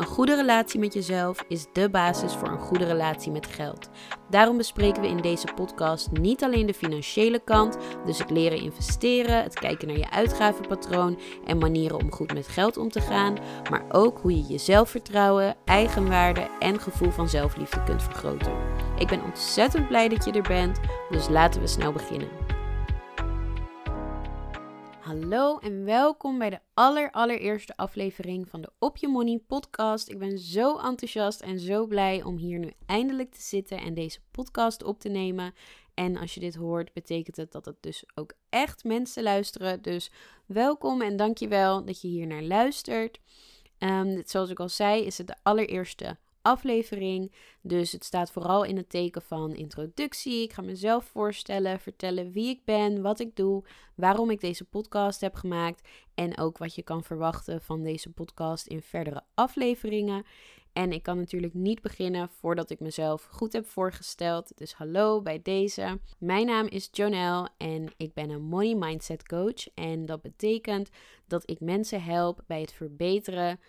Een goede relatie met jezelf is de basis voor een goede relatie met geld. Daarom bespreken we in deze podcast niet alleen de financiële kant, dus het leren investeren, het kijken naar je uitgavenpatroon en manieren om goed met geld om te gaan, maar ook hoe je je zelfvertrouwen, eigenwaarde en gevoel van zelfliefde kunt vergroten. Ik ben ontzettend blij dat je er bent, dus laten we snel beginnen. Hallo en welkom bij de aller, allereerste aflevering van de Op Je Money podcast. Ik ben zo enthousiast en zo blij om hier nu eindelijk te zitten en deze podcast op te nemen. En als je dit hoort, betekent het dat het dus ook echt mensen luisteren. Dus welkom en dankjewel dat je hier naar luistert. Um, zoals ik al zei, is het de allereerste aflevering. Dus het staat vooral in het teken van introductie. Ik ga mezelf voorstellen, vertellen wie ik ben, wat ik doe, waarom ik deze podcast heb gemaakt en ook wat je kan verwachten van deze podcast in verdere afleveringen. En ik kan natuurlijk niet beginnen voordat ik mezelf goed heb voorgesteld. Dus hallo bij deze. Mijn naam is Jonelle en ik ben een money mindset coach. En dat betekent dat ik mensen help bij het verbeteren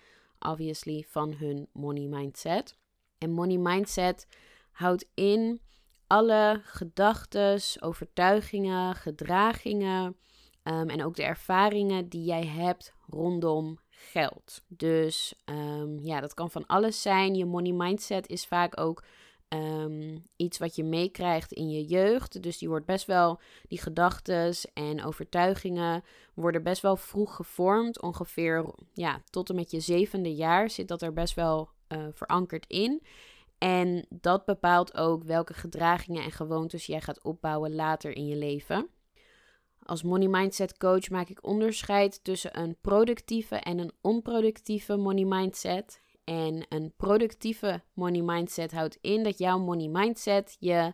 obviously, van hun money mindset. En money mindset houdt in alle gedachten, overtuigingen, gedragingen um, en ook de ervaringen die jij hebt rondom geld. Dus um, ja, dat kan van alles zijn. Je money mindset is vaak ook Ehm, iets wat je meekrijgt in je jeugd. Dus die wordt best wel, die gedachten en overtuigingen worden best wel vroeg gevormd. Ongeveer ja, tot en met je zevende jaar zit dat er best wel uh, verankerd in. En dat bepaalt ook welke gedragingen en gewoontes jij gaat opbouwen later in je leven. Als money mindset coach maak ik onderscheid tussen een productieve en een onproductieve money mindset. En een productieve money mindset houdt in dat jouw money mindset je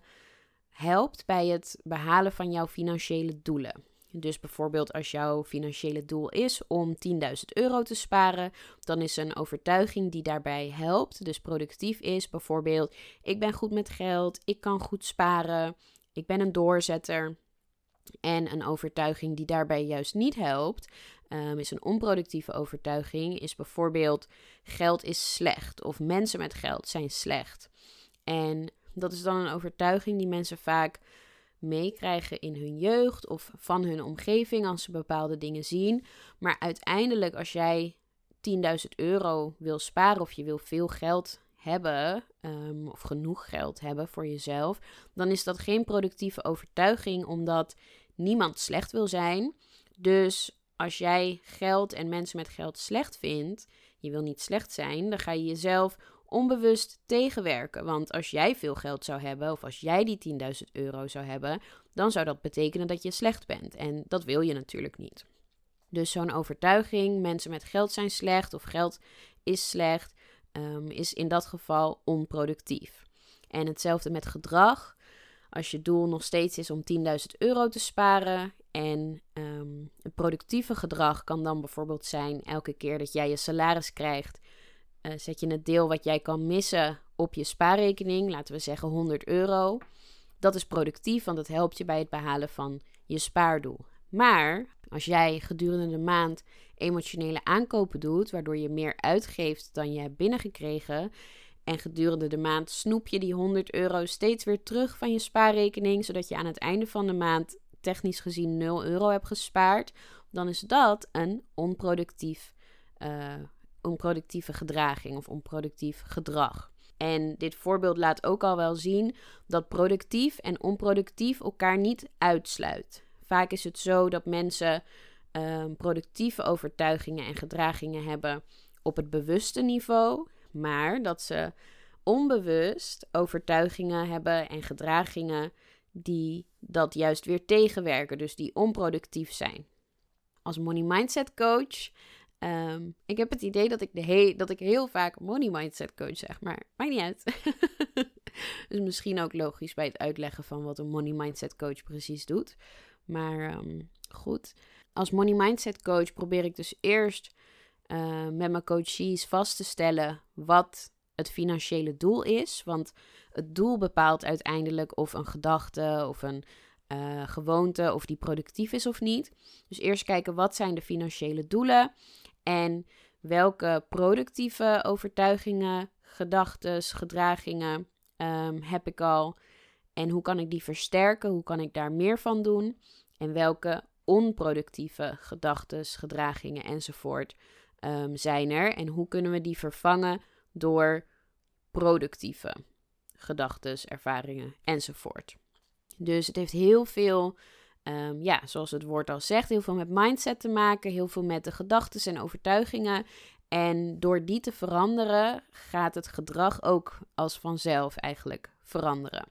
helpt bij het behalen van jouw financiële doelen. Dus bijvoorbeeld als jouw financiële doel is om 10.000 euro te sparen, dan is een overtuiging die daarbij helpt, dus productief is, bijvoorbeeld ik ben goed met geld, ik kan goed sparen, ik ben een doorzetter. En een overtuiging die daarbij juist niet helpt, um, is een onproductieve overtuiging, is bijvoorbeeld geld is slecht of mensen met geld zijn slecht. En dat is dan een overtuiging die mensen vaak meekrijgen in hun jeugd of van hun omgeving als ze bepaalde dingen zien. Maar uiteindelijk, als jij 10.000 euro wil sparen of je wil veel geld hebben, um, of genoeg geld hebben voor jezelf, dan is dat geen productieve overtuiging, omdat niemand slecht wil zijn. Dus als jij geld en mensen met geld slecht vindt, je wil niet slecht zijn, dan ga je jezelf onbewust tegenwerken. Want als jij veel geld zou hebben, of als jij die 10.000 euro zou hebben, dan zou dat betekenen dat je slecht bent. En dat wil je natuurlijk niet. Dus zo'n overtuiging, mensen met geld zijn slecht of geld is slecht, um, is in dat geval onproductief. En hetzelfde met gedrag. Als je doel nog steeds is om 10.000 euro te sparen en um, een productieve gedrag kan dan bijvoorbeeld zijn elke keer dat jij je salaris krijgt, uh, zet je het deel wat jij kan missen op je spaarrekening, laten we zeggen 100 euro. Dat is productief, want dat helpt je bij het behalen van je spaardoel. Maar als jij gedurende de maand emotionele aankopen doet, waardoor je meer uitgeeft dan je hebt binnengekregen, en gedurende de maand snoep je die 100 euro steeds weer terug van je spaarrekening, zodat je aan het einde van de maand technisch gezien 0 euro hebt gespaard, dan is dat een onproductief, uh, onproductieve gedraging of onproductief gedrag. En dit voorbeeld laat ook al wel zien dat productief en onproductief elkaar niet uitsluit. Vaak is het zo dat mensen uh, productieve overtuigingen en gedragingen hebben op het bewuste niveau, maar dat ze onbewust overtuigingen hebben en gedragingen die dat juist weer tegenwerken, dus die onproductief zijn. Als money mindset coach, um, ik heb het idee dat ik, de dat ik heel vaak money mindset coach zeg, maar maakt niet uit. dus misschien ook logisch bij het uitleggen van wat een money mindset coach precies doet. Maar um, goed. als money mindset coach probeer ik dus eerst uh, met mijn coaches vast te stellen wat het financiële doel is. Want het doel bepaalt uiteindelijk of een gedachte of een uh, gewoonte of die productief is of niet. Dus eerst kijken wat zijn de financiële doelen en welke productieve overtuigingen, gedachten, gedragingen um, heb ik al en hoe kan ik die versterken? Hoe kan ik daar meer van doen? En welke onproductieve gedachten, gedragingen enzovoort um, zijn er? En hoe kunnen we die vervangen door productieve gedachten, ervaringen enzovoort? Dus het heeft heel veel, um, ja, zoals het woord al zegt, heel veel met mindset te maken, heel veel met de gedachten en overtuigingen. En door die te veranderen, gaat het gedrag ook als vanzelf eigenlijk veranderen.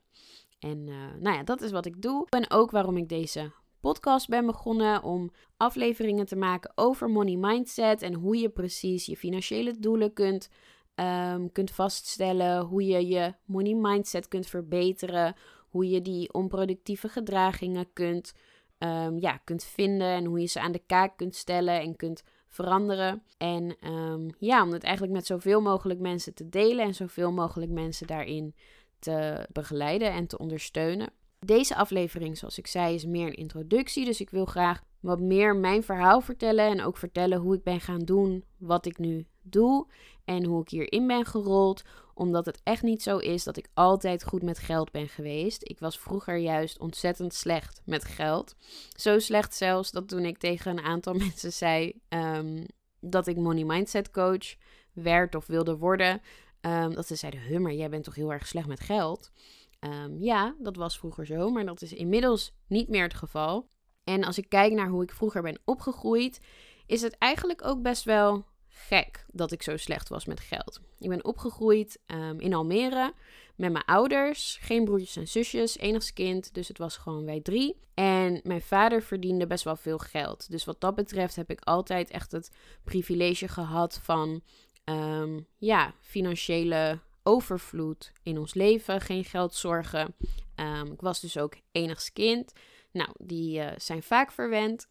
En uh, nou ja, dat is wat ik doe. En ook waarom ik deze podcast ben begonnen om afleveringen te maken over money mindset en hoe je precies je financiële doelen kunt, um, kunt vaststellen, hoe je je money mindset kunt verbeteren, hoe je die onproductieve gedragingen kunt, um, ja, kunt vinden en hoe je ze aan de kaak kunt stellen en kunt veranderen. En um, ja, om het eigenlijk met zoveel mogelijk mensen te delen en zoveel mogelijk mensen daarin te begeleiden en te ondersteunen. Deze aflevering, zoals ik zei, is meer een introductie. Dus ik wil graag wat meer mijn verhaal vertellen. En ook vertellen hoe ik ben gaan doen wat ik nu doe. En hoe ik hierin ben gerold. Omdat het echt niet zo is dat ik altijd goed met geld ben geweest. Ik was vroeger juist ontzettend slecht met geld. Zo slecht zelfs dat toen ik tegen een aantal mensen zei um, dat ik money mindset coach werd of wilde worden. Um, dat ze zeiden: Hummer, jij bent toch heel erg slecht met geld? Um, ja, dat was vroeger zo, maar dat is inmiddels niet meer het geval. En als ik kijk naar hoe ik vroeger ben opgegroeid, is het eigenlijk ook best wel gek dat ik zo slecht was met geld. Ik ben opgegroeid um, in Almere met mijn ouders, geen broertjes en zusjes, enigskind, dus het was gewoon wij drie. En mijn vader verdiende best wel veel geld. Dus wat dat betreft heb ik altijd echt het privilege gehad van um, ja, financiële overvloed in ons leven, geen geldzorgen. Um, ik was dus ook enigskind. Nou, die uh, zijn vaak verwend.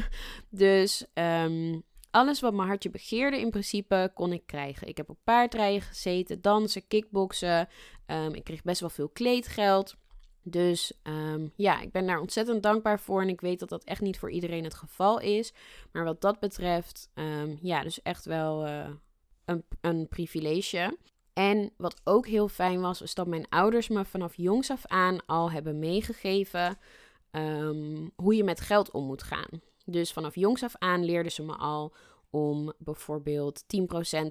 dus um, alles wat mijn hartje begeerde in principe kon ik krijgen. Ik heb op paardrijden gezeten, dansen, kickboksen. Um, ik kreeg best wel veel kleedgeld. Dus um, ja, ik ben daar ontzettend dankbaar voor. En ik weet dat dat echt niet voor iedereen het geval is. Maar wat dat betreft, um, ja, dus echt wel uh, een, een privilege. En wat ook heel fijn was, is dat mijn ouders me vanaf jongs af aan al hebben meegegeven hoe je met geld om moet gaan. Dus vanaf jongs af aan leerden ze me al om bijvoorbeeld 10%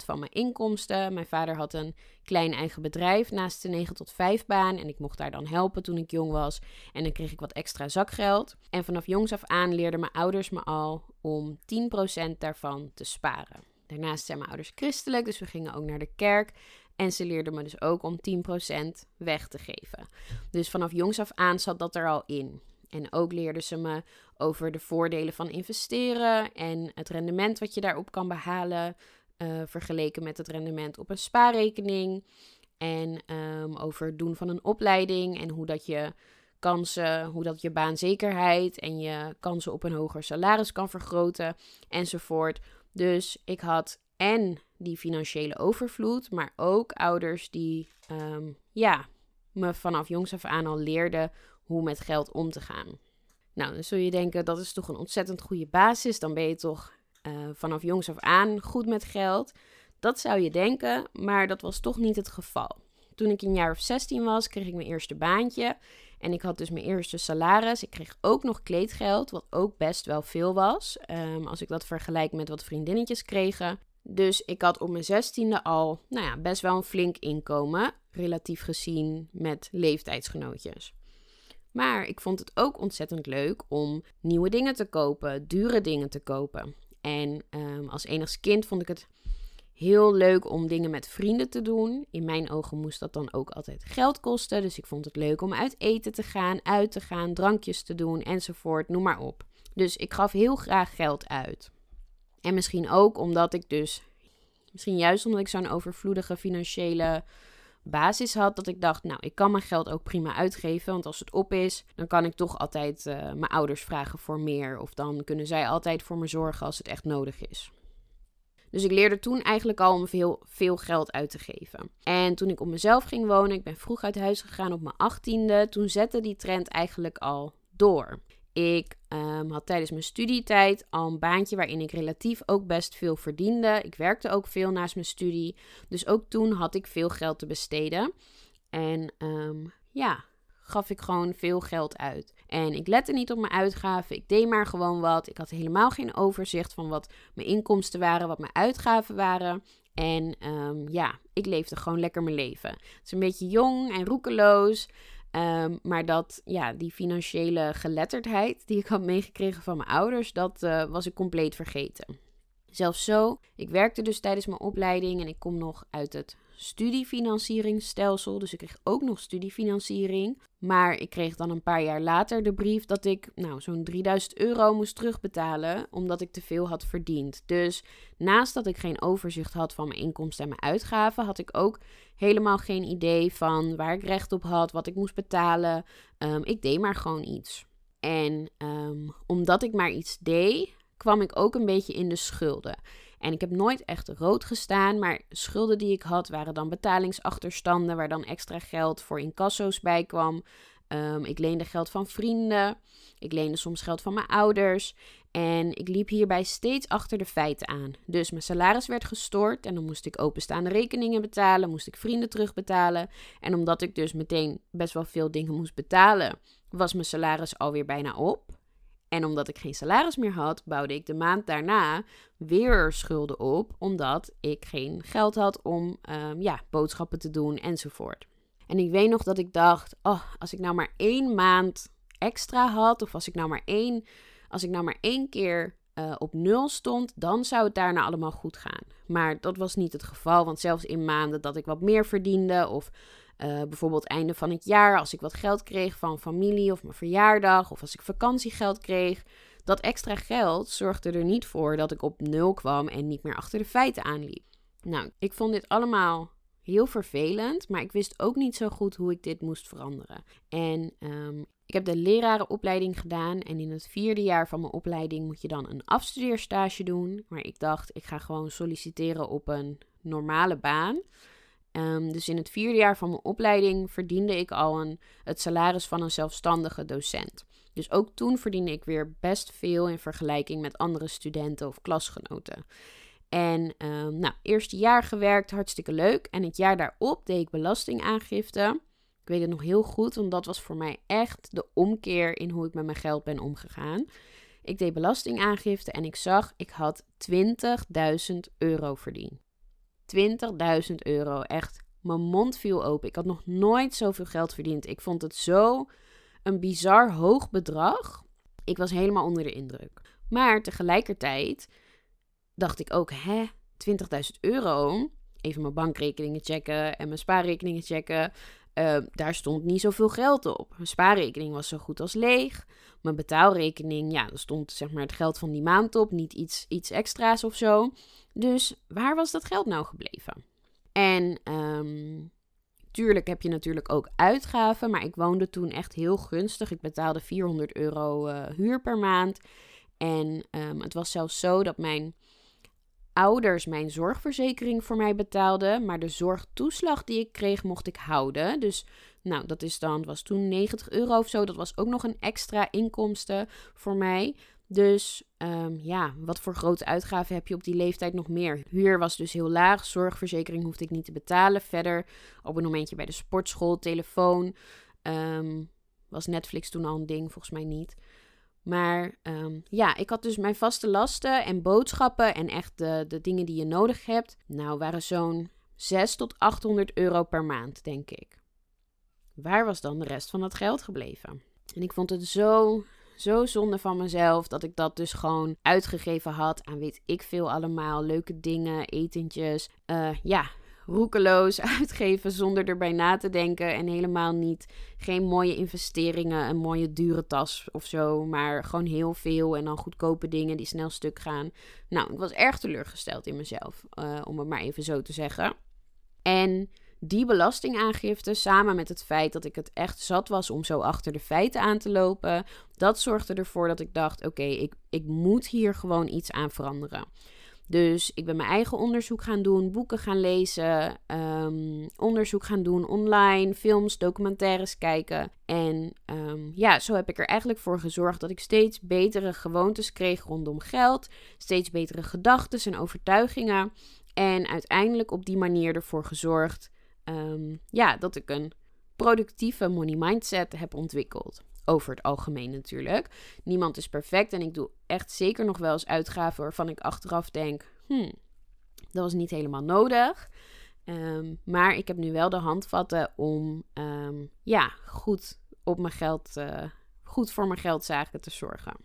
van mijn inkomsten. Mijn vader had een klein eigen bedrijf naast de 9 tot 5 baan. En ik mocht daar dan helpen toen ik jong was. En dan kreeg ik wat extra zakgeld. En vanaf jongs af aan leerden mijn ouders me al om 10% daarvan te sparen. Daarnaast zijn mijn ouders christelijk, dus we gingen ook naar de kerk. En ze leerden me dus ook om 10% weg te geven. Dus vanaf jongs af aan zat dat er al in. En ook leerden ze me over de voordelen van investeren en het rendement wat je daarop kan behalen, uh, vergeleken met het rendement op een spaarrekening. En um, over het doen van een opleiding en hoe dat je kansen, hoe dat je baanzekerheid en je kansen op een hoger salaris kan vergroten enzovoort. Dus ik had en die financiële overvloed, maar ook ouders die um, ja, me vanaf jongs af aan al leerden hoe met geld om te gaan. Nou, dan zul je denken dat is toch een ontzettend goede basis. Dan ben je toch uh, vanaf jongs af aan goed met geld. Dat zou je denken, maar dat was toch niet het geval. Toen ik een jaar of 16 was, kreeg ik mijn eerste baantje. En ik had dus mijn eerste salaris. Ik kreeg ook nog kleedgeld, wat ook best wel veel was. Um, als ik dat vergelijk met wat vriendinnetjes kregen. Dus ik had op mijn zestiende al nou ja, best wel een flink inkomen, relatief gezien met leeftijdsgenootjes. Maar ik vond het ook ontzettend leuk om nieuwe dingen te kopen, dure dingen te kopen. En um, als enigst kind vond ik het heel leuk om dingen met vrienden te doen. In mijn ogen moest dat dan ook altijd geld kosten. Dus ik vond het leuk om uit eten te gaan, uit te gaan, drankjes te doen enzovoort, noem maar op. Dus ik gaf heel graag geld uit. En misschien ook omdat ik dus, misschien juist omdat ik zo'n overvloedige financiële basis had dat ik dacht, nou, ik kan mijn geld ook prima uitgeven. Want als het op is, dan kan ik toch altijd uh, mijn ouders vragen voor meer. Of dan kunnen zij altijd voor me zorgen als het echt nodig is. Dus ik leerde toen eigenlijk al om veel, veel geld uit te geven. En toen ik op mezelf ging wonen, ik ben vroeg uit huis gegaan op mijn achttiende, toen zette die trend eigenlijk al door. Ik um, had tijdens mijn studietijd al een baantje waarin ik relatief ook best veel verdiende. Ik werkte ook veel naast mijn studie. Dus ook toen had ik veel geld te besteden. En um, ja, gaf ik gewoon veel geld uit. En ik lette niet op mijn uitgaven. Ik deed maar gewoon wat. Ik had helemaal geen overzicht van wat mijn inkomsten waren, wat mijn uitgaven waren. En um, ja, ik leefde gewoon lekker mijn leven. Het is een beetje jong en roekeloos. Um, maar dat, ja, die financiële geletterdheid die ik had meegekregen van mijn ouders, dat uh, was ik compleet vergeten. Zelfs zo, ik werkte dus tijdens mijn opleiding en ik kom nog uit het studiefinancieringsstelsel. Dus ik kreeg ook nog studiefinanciering. Maar ik kreeg dan een paar jaar later de brief dat ik nou, zo'n 3000 euro moest terugbetalen omdat ik te veel had verdiend. Dus naast dat ik geen overzicht had van mijn inkomsten en mijn uitgaven, had ik ook helemaal geen idee van waar ik recht op had, wat ik moest betalen. Um, ik deed maar gewoon iets. En um, omdat ik maar iets deed, kwam ik ook een beetje in de schulden. En ik heb nooit echt rood gestaan, maar schulden die ik had waren dan betalingsachterstanden, waar dan extra geld voor incasso's bij kwam. Um, ik leende geld van vrienden. Ik leende soms geld van mijn ouders. En ik liep hierbij steeds achter de feiten aan. Dus mijn salaris werd gestort en dan moest ik openstaande rekeningen betalen, moest ik vrienden terugbetalen. En omdat ik dus meteen best wel veel dingen moest betalen, was mijn salaris alweer bijna op. En omdat ik geen salaris meer had, bouwde ik de maand daarna weer schulden op, omdat ik geen geld had om um, ja, boodschappen te doen enzovoort. En ik weet nog dat ik dacht: oh, als ik nou maar één maand extra had, of als ik nou maar één, als ik nou maar één keer uh, op nul stond, dan zou het daarna allemaal goed gaan. Maar dat was niet het geval, want zelfs in maanden dat ik wat meer verdiende, of uh, bijvoorbeeld einde van het jaar, als ik wat geld kreeg van familie of mijn verjaardag, of als ik vakantiegeld kreeg, dat extra geld zorgde er niet voor dat ik op nul kwam en niet meer achter de feiten aanliep. Nou, ik vond dit allemaal heel vervelend, maar ik wist ook niet zo goed hoe ik dit moest veranderen. En um, ik heb de lerarenopleiding gedaan en in het vierde jaar van mijn opleiding moet je dan een afstudeerstage doen. Maar ik dacht, ik ga gewoon solliciteren op een normale baan. Um, dus in het vierde jaar van mijn opleiding verdiende ik al een, het salaris van een zelfstandige docent. Dus ook toen verdiende ik weer best veel in vergelijking met andere studenten of klasgenoten. En um, nou, eerste jaar gewerkt, hartstikke leuk. En het jaar daarop deed ik belastingaangifte. Ik weet het nog heel goed, want dat was voor mij echt de omkeer in hoe ik met mijn geld ben omgegaan. Ik deed belastingaangifte en ik zag, ik had 20.000 euro verdiend. 20.000 euro. Echt, mijn mond viel open. Ik had nog nooit zoveel geld verdiend. Ik vond het zo een bizar hoog bedrag. Ik was helemaal onder de indruk. Maar tegelijkertijd dacht ik ook, hè, 20.000 euro. Even mijn bankrekeningen checken en mijn spaarrekeningen checken. Uh, daar stond niet zoveel geld op. Mijn spaarrekening was zo goed als leeg. Mijn betaalrekening, ja, er stond zeg maar het geld van die maand op. Niet iets, iets extra's of zo. Dus waar was dat geld nou gebleven? En um, tuurlijk heb je natuurlijk ook uitgaven. Maar ik woonde toen echt heel gunstig. Ik betaalde 400 euro uh, huur per maand. En um, het was zelfs zo dat mijn ouders mijn zorgverzekering voor mij betaalden, maar de zorgtoeslag die ik kreeg mocht ik houden. Dus nou, dat is dan, was toen 90 euro of zo. Dat was ook nog een extra inkomsten voor mij. Dus um, ja, wat voor grote uitgaven heb je op die leeftijd nog meer? Huur was dus heel laag, zorgverzekering hoefde ik niet te betalen. Verder abonnementje bij de sportschool, telefoon. Um, was Netflix toen al een ding? Volgens mij niet. Maar um, ja, ik had dus mijn vaste lasten en boodschappen en echt de, de dingen die je nodig hebt. Nou, waren zo'n 6 tot 800 euro per maand, denk ik. Waar was dan de rest van dat geld gebleven? En ik vond het zo, zo zonde van mezelf dat ik dat dus gewoon uitgegeven had aan weet ik veel allemaal. Leuke dingen, etentjes. Uh, ja, roekeloos uitgeven zonder erbij na te denken. En helemaal niet, geen mooie investeringen, een mooie dure tas of zo. Maar gewoon heel veel en dan goedkope dingen die snel stuk gaan. Nou, ik was erg teleurgesteld in mezelf, uh, om het maar even zo te zeggen. En die belastingaangifte, samen met het feit dat ik het echt zat was om zo achter de feiten aan te lopen, dat zorgde ervoor dat ik dacht: oké, ik, ik moet hier gewoon iets aan veranderen. Dus ik ben mijn eigen onderzoek gaan doen, boeken gaan lezen, ehm, onderzoek gaan doen online, films, documentaires kijken. En um, ja, zo heb ik er eigenlijk voor gezorgd dat ik steeds betere gewoontes kreeg rondom geld, steeds betere gedachten en overtuigingen. En uiteindelijk op die manier ervoor gezorgd um, ja, dat ik een productieve money mindset heb ontwikkeld. Over het algemeen natuurlijk. Niemand is perfect en ik doe echt zeker nog wel eens uitgaven waarvan ik achteraf denk: hmm, dat was niet helemaal nodig. Um, maar ik heb nu wel de handvatten om um, ja, goed op mijn geld, uh, goed voor mijn geldzaken te zorgen.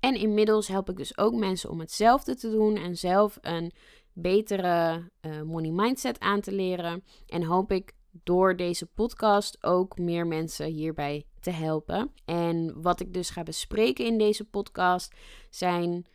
En inmiddels help ik dus ook mensen om hetzelfde te doen en zelf een betere uh, money mindset aan te leren. En hoop ik door deze podcast ook meer mensen hierbij te helpen. En wat ik dus ga bespreken in deze podcast zijn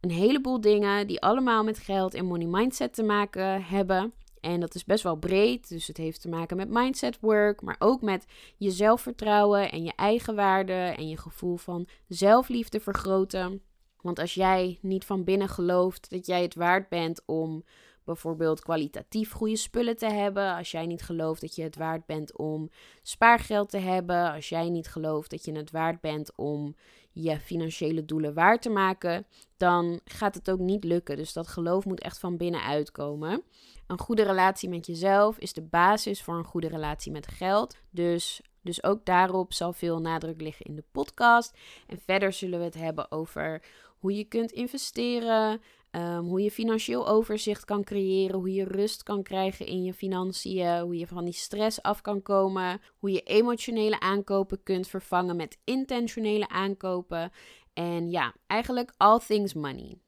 een heleboel dingen die allemaal met geld en money mindset te maken hebben. En dat is best wel breed. Dus het heeft te maken met mindset work, maar ook met je zelfvertrouwen en je eigenwaarde en je gevoel van zelfliefde vergroten. Want als jij niet van binnen gelooft dat jij het waard bent om bijvoorbeeld kwalitatief goede spullen te hebben, als jij niet gelooft dat je het waard bent om spaargeld te hebben, als jij niet gelooft dat je het waard bent om je financiële doelen waar te maken, dan gaat het ook niet lukken. Dus dat geloof moet echt van binnen uitkomen. Een goede relatie met jezelf is de basis voor een goede relatie met geld. Dus dus ook daarop zal veel nadruk liggen in de podcast. En verder zullen we het hebben over hoe je kunt investeren, um, hoe je financieel overzicht kan creëren, hoe je rust kan krijgen in je financiën, hoe je van die stress af kan komen, hoe je emotionele aankopen kunt vervangen met intentionele aankopen. En ja, eigenlijk all things money.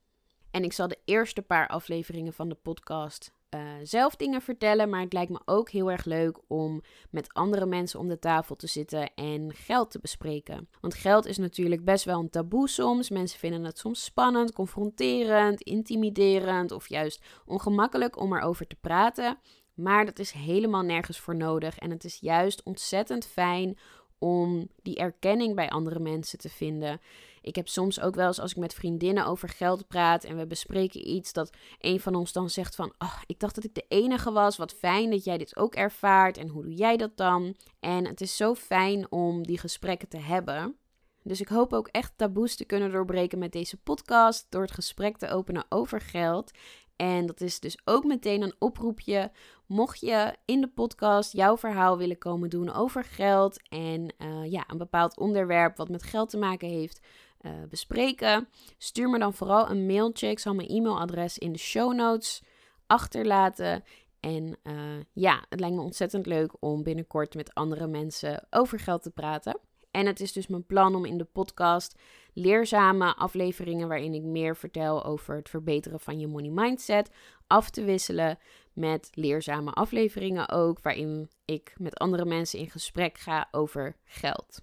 En ik zal de eerste paar afleveringen van de podcast uh, zelf dingen vertellen. Maar het lijkt me ook heel erg leuk om met andere mensen om de tafel te zitten en geld te bespreken. Want geld is natuurlijk best wel een taboe soms. Mensen vinden het soms spannend, confronterend, intimiderend of juist ongemakkelijk om erover te praten. Maar dat is helemaal nergens voor nodig. En het is juist ontzettend fijn om die erkenning bij andere mensen te vinden. Ik heb soms ook wel eens als ik met vriendinnen over geld praat en we bespreken iets, dat een van ons dan zegt van, ik dacht dat ik de enige was, wat fijn dat jij dit ook ervaart en hoe doe jij dat dan? En het is zo fijn om die gesprekken te hebben. Dus ik hoop ook echt taboes te kunnen doorbreken met deze podcast door het gesprek te openen over geld. En dat is dus ook meteen een oproepje. Mocht je in de podcast jouw verhaal willen komen doen over geld en uh, ja, een bepaald onderwerp wat met geld te maken heeft, uh, bespreken, stuur me dan vooral een mailtje. Ik zal mijn e-mailadres in de show notes achterlaten. En uh, ja, het lijkt me ontzettend leuk om binnenkort met andere mensen over geld te praten. En het is dus mijn plan om in de podcast leerzame afleveringen waarin ik meer vertel over het verbeteren van je money mindset af te wisselen met leerzame afleveringen ook waarin ik met andere mensen in gesprek ga over geld.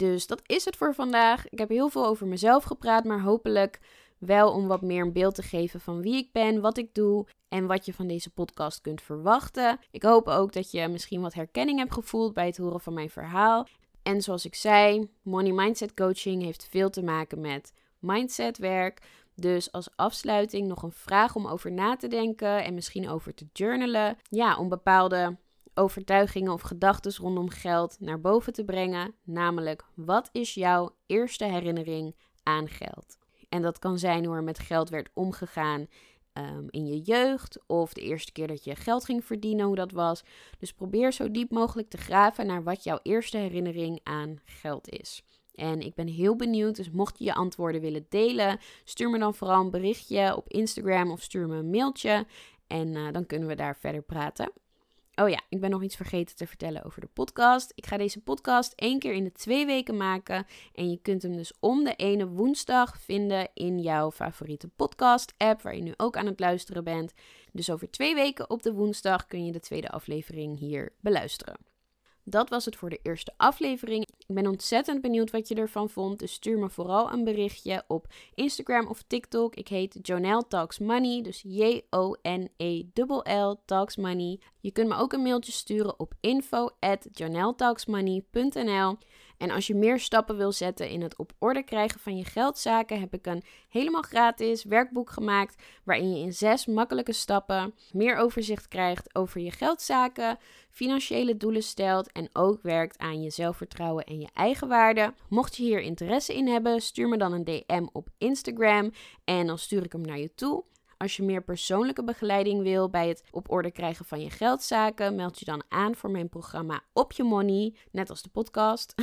Dus dat is het voor vandaag. Ik heb heel veel over mezelf gepraat, maar hopelijk wel om wat meer een beeld te geven van wie ik ben, wat ik doe en wat je van deze podcast kunt verwachten. Ik hoop ook dat je misschien wat herkenning hebt gevoeld bij het horen van mijn verhaal. En zoals ik zei, money mindset coaching heeft veel te maken met mindsetwerk. Dus als afsluiting nog een vraag om over na te denken en misschien over te journalen. Ja, om bepaalde overtuigingen of gedachten rondom geld naar boven te brengen. Namelijk, wat is jouw eerste herinnering aan geld? En dat kan zijn hoe er met geld werd omgegaan Ehm, in je jeugd of de eerste keer dat je geld ging verdienen, hoe dat was. Dus probeer zo diep mogelijk te graven naar wat jouw eerste herinnering aan geld is. En ik ben heel benieuwd, dus mocht je je antwoorden willen delen, stuur me dan vooral een berichtje op Instagram of stuur me een mailtje. En uh, dan kunnen we daar verder praten. Oh ja, ik ben nog iets vergeten te vertellen over de podcast. Ik ga deze podcast één keer in de twee weken maken. En je kunt hem dus om de ene woensdag vinden in jouw favoriete podcast-app, waar je nu ook aan het luisteren bent. Dus over twee weken op de woensdag kun je de tweede aflevering hier beluisteren. Dat was het voor de eerste aflevering. Ik ben ontzettend benieuwd wat je ervan vond. Dus stuur me vooral een berichtje op Instagram of TikTok. Ik heet Jonelle Talks Money. Dus J-O-N-E-L-L Talks Money. Je kunt me ook een mailtje sturen op info at en als je meer stappen wil zetten in het op orde krijgen van je geldzaken, heb ik een helemaal gratis werkboek gemaakt waarin je in zes makkelijke stappen meer overzicht krijgt over je geldzaken, financiële doelen stelt en ook werkt aan je zelfvertrouwen en je eigen waarde. Mocht je hier interesse in hebben, stuur me dan een DM op Instagram en dan stuur ik hem naar je toe. Als je meer persoonlijke begeleiding wil bij het op orde krijgen van je geldzaken, meld je dan aan voor mijn programma Op Je Money, net als de podcast.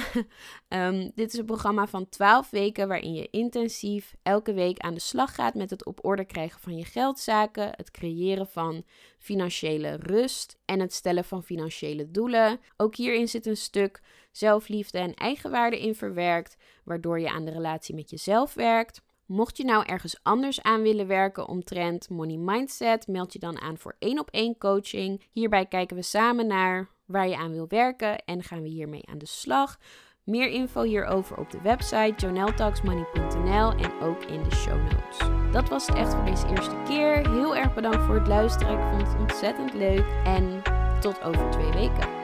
Ehm, dit is een programma van 12 weken waarin je intensief elke week aan de slag gaat met het op orde krijgen van je geldzaken, het creëren van financiële rust en het stellen van financiële doelen. Ook hierin zit een stuk zelfliefde en eigenwaarde in verwerkt, waardoor je aan de relatie met jezelf werkt. Mocht je nou ergens anders aan willen werken omtrent money mindset, meld je dan aan voor één op één coaching. Hierbij kijken we samen naar waar je aan wil werken en gaan we hiermee aan de slag. Meer info hierover op de website joneltalksmoney.nl en ook in de show notes. Dat was het echt voor deze eerste keer. Heel erg bedankt voor het luisteren. Ik vond het ontzettend leuk en tot over twee weken.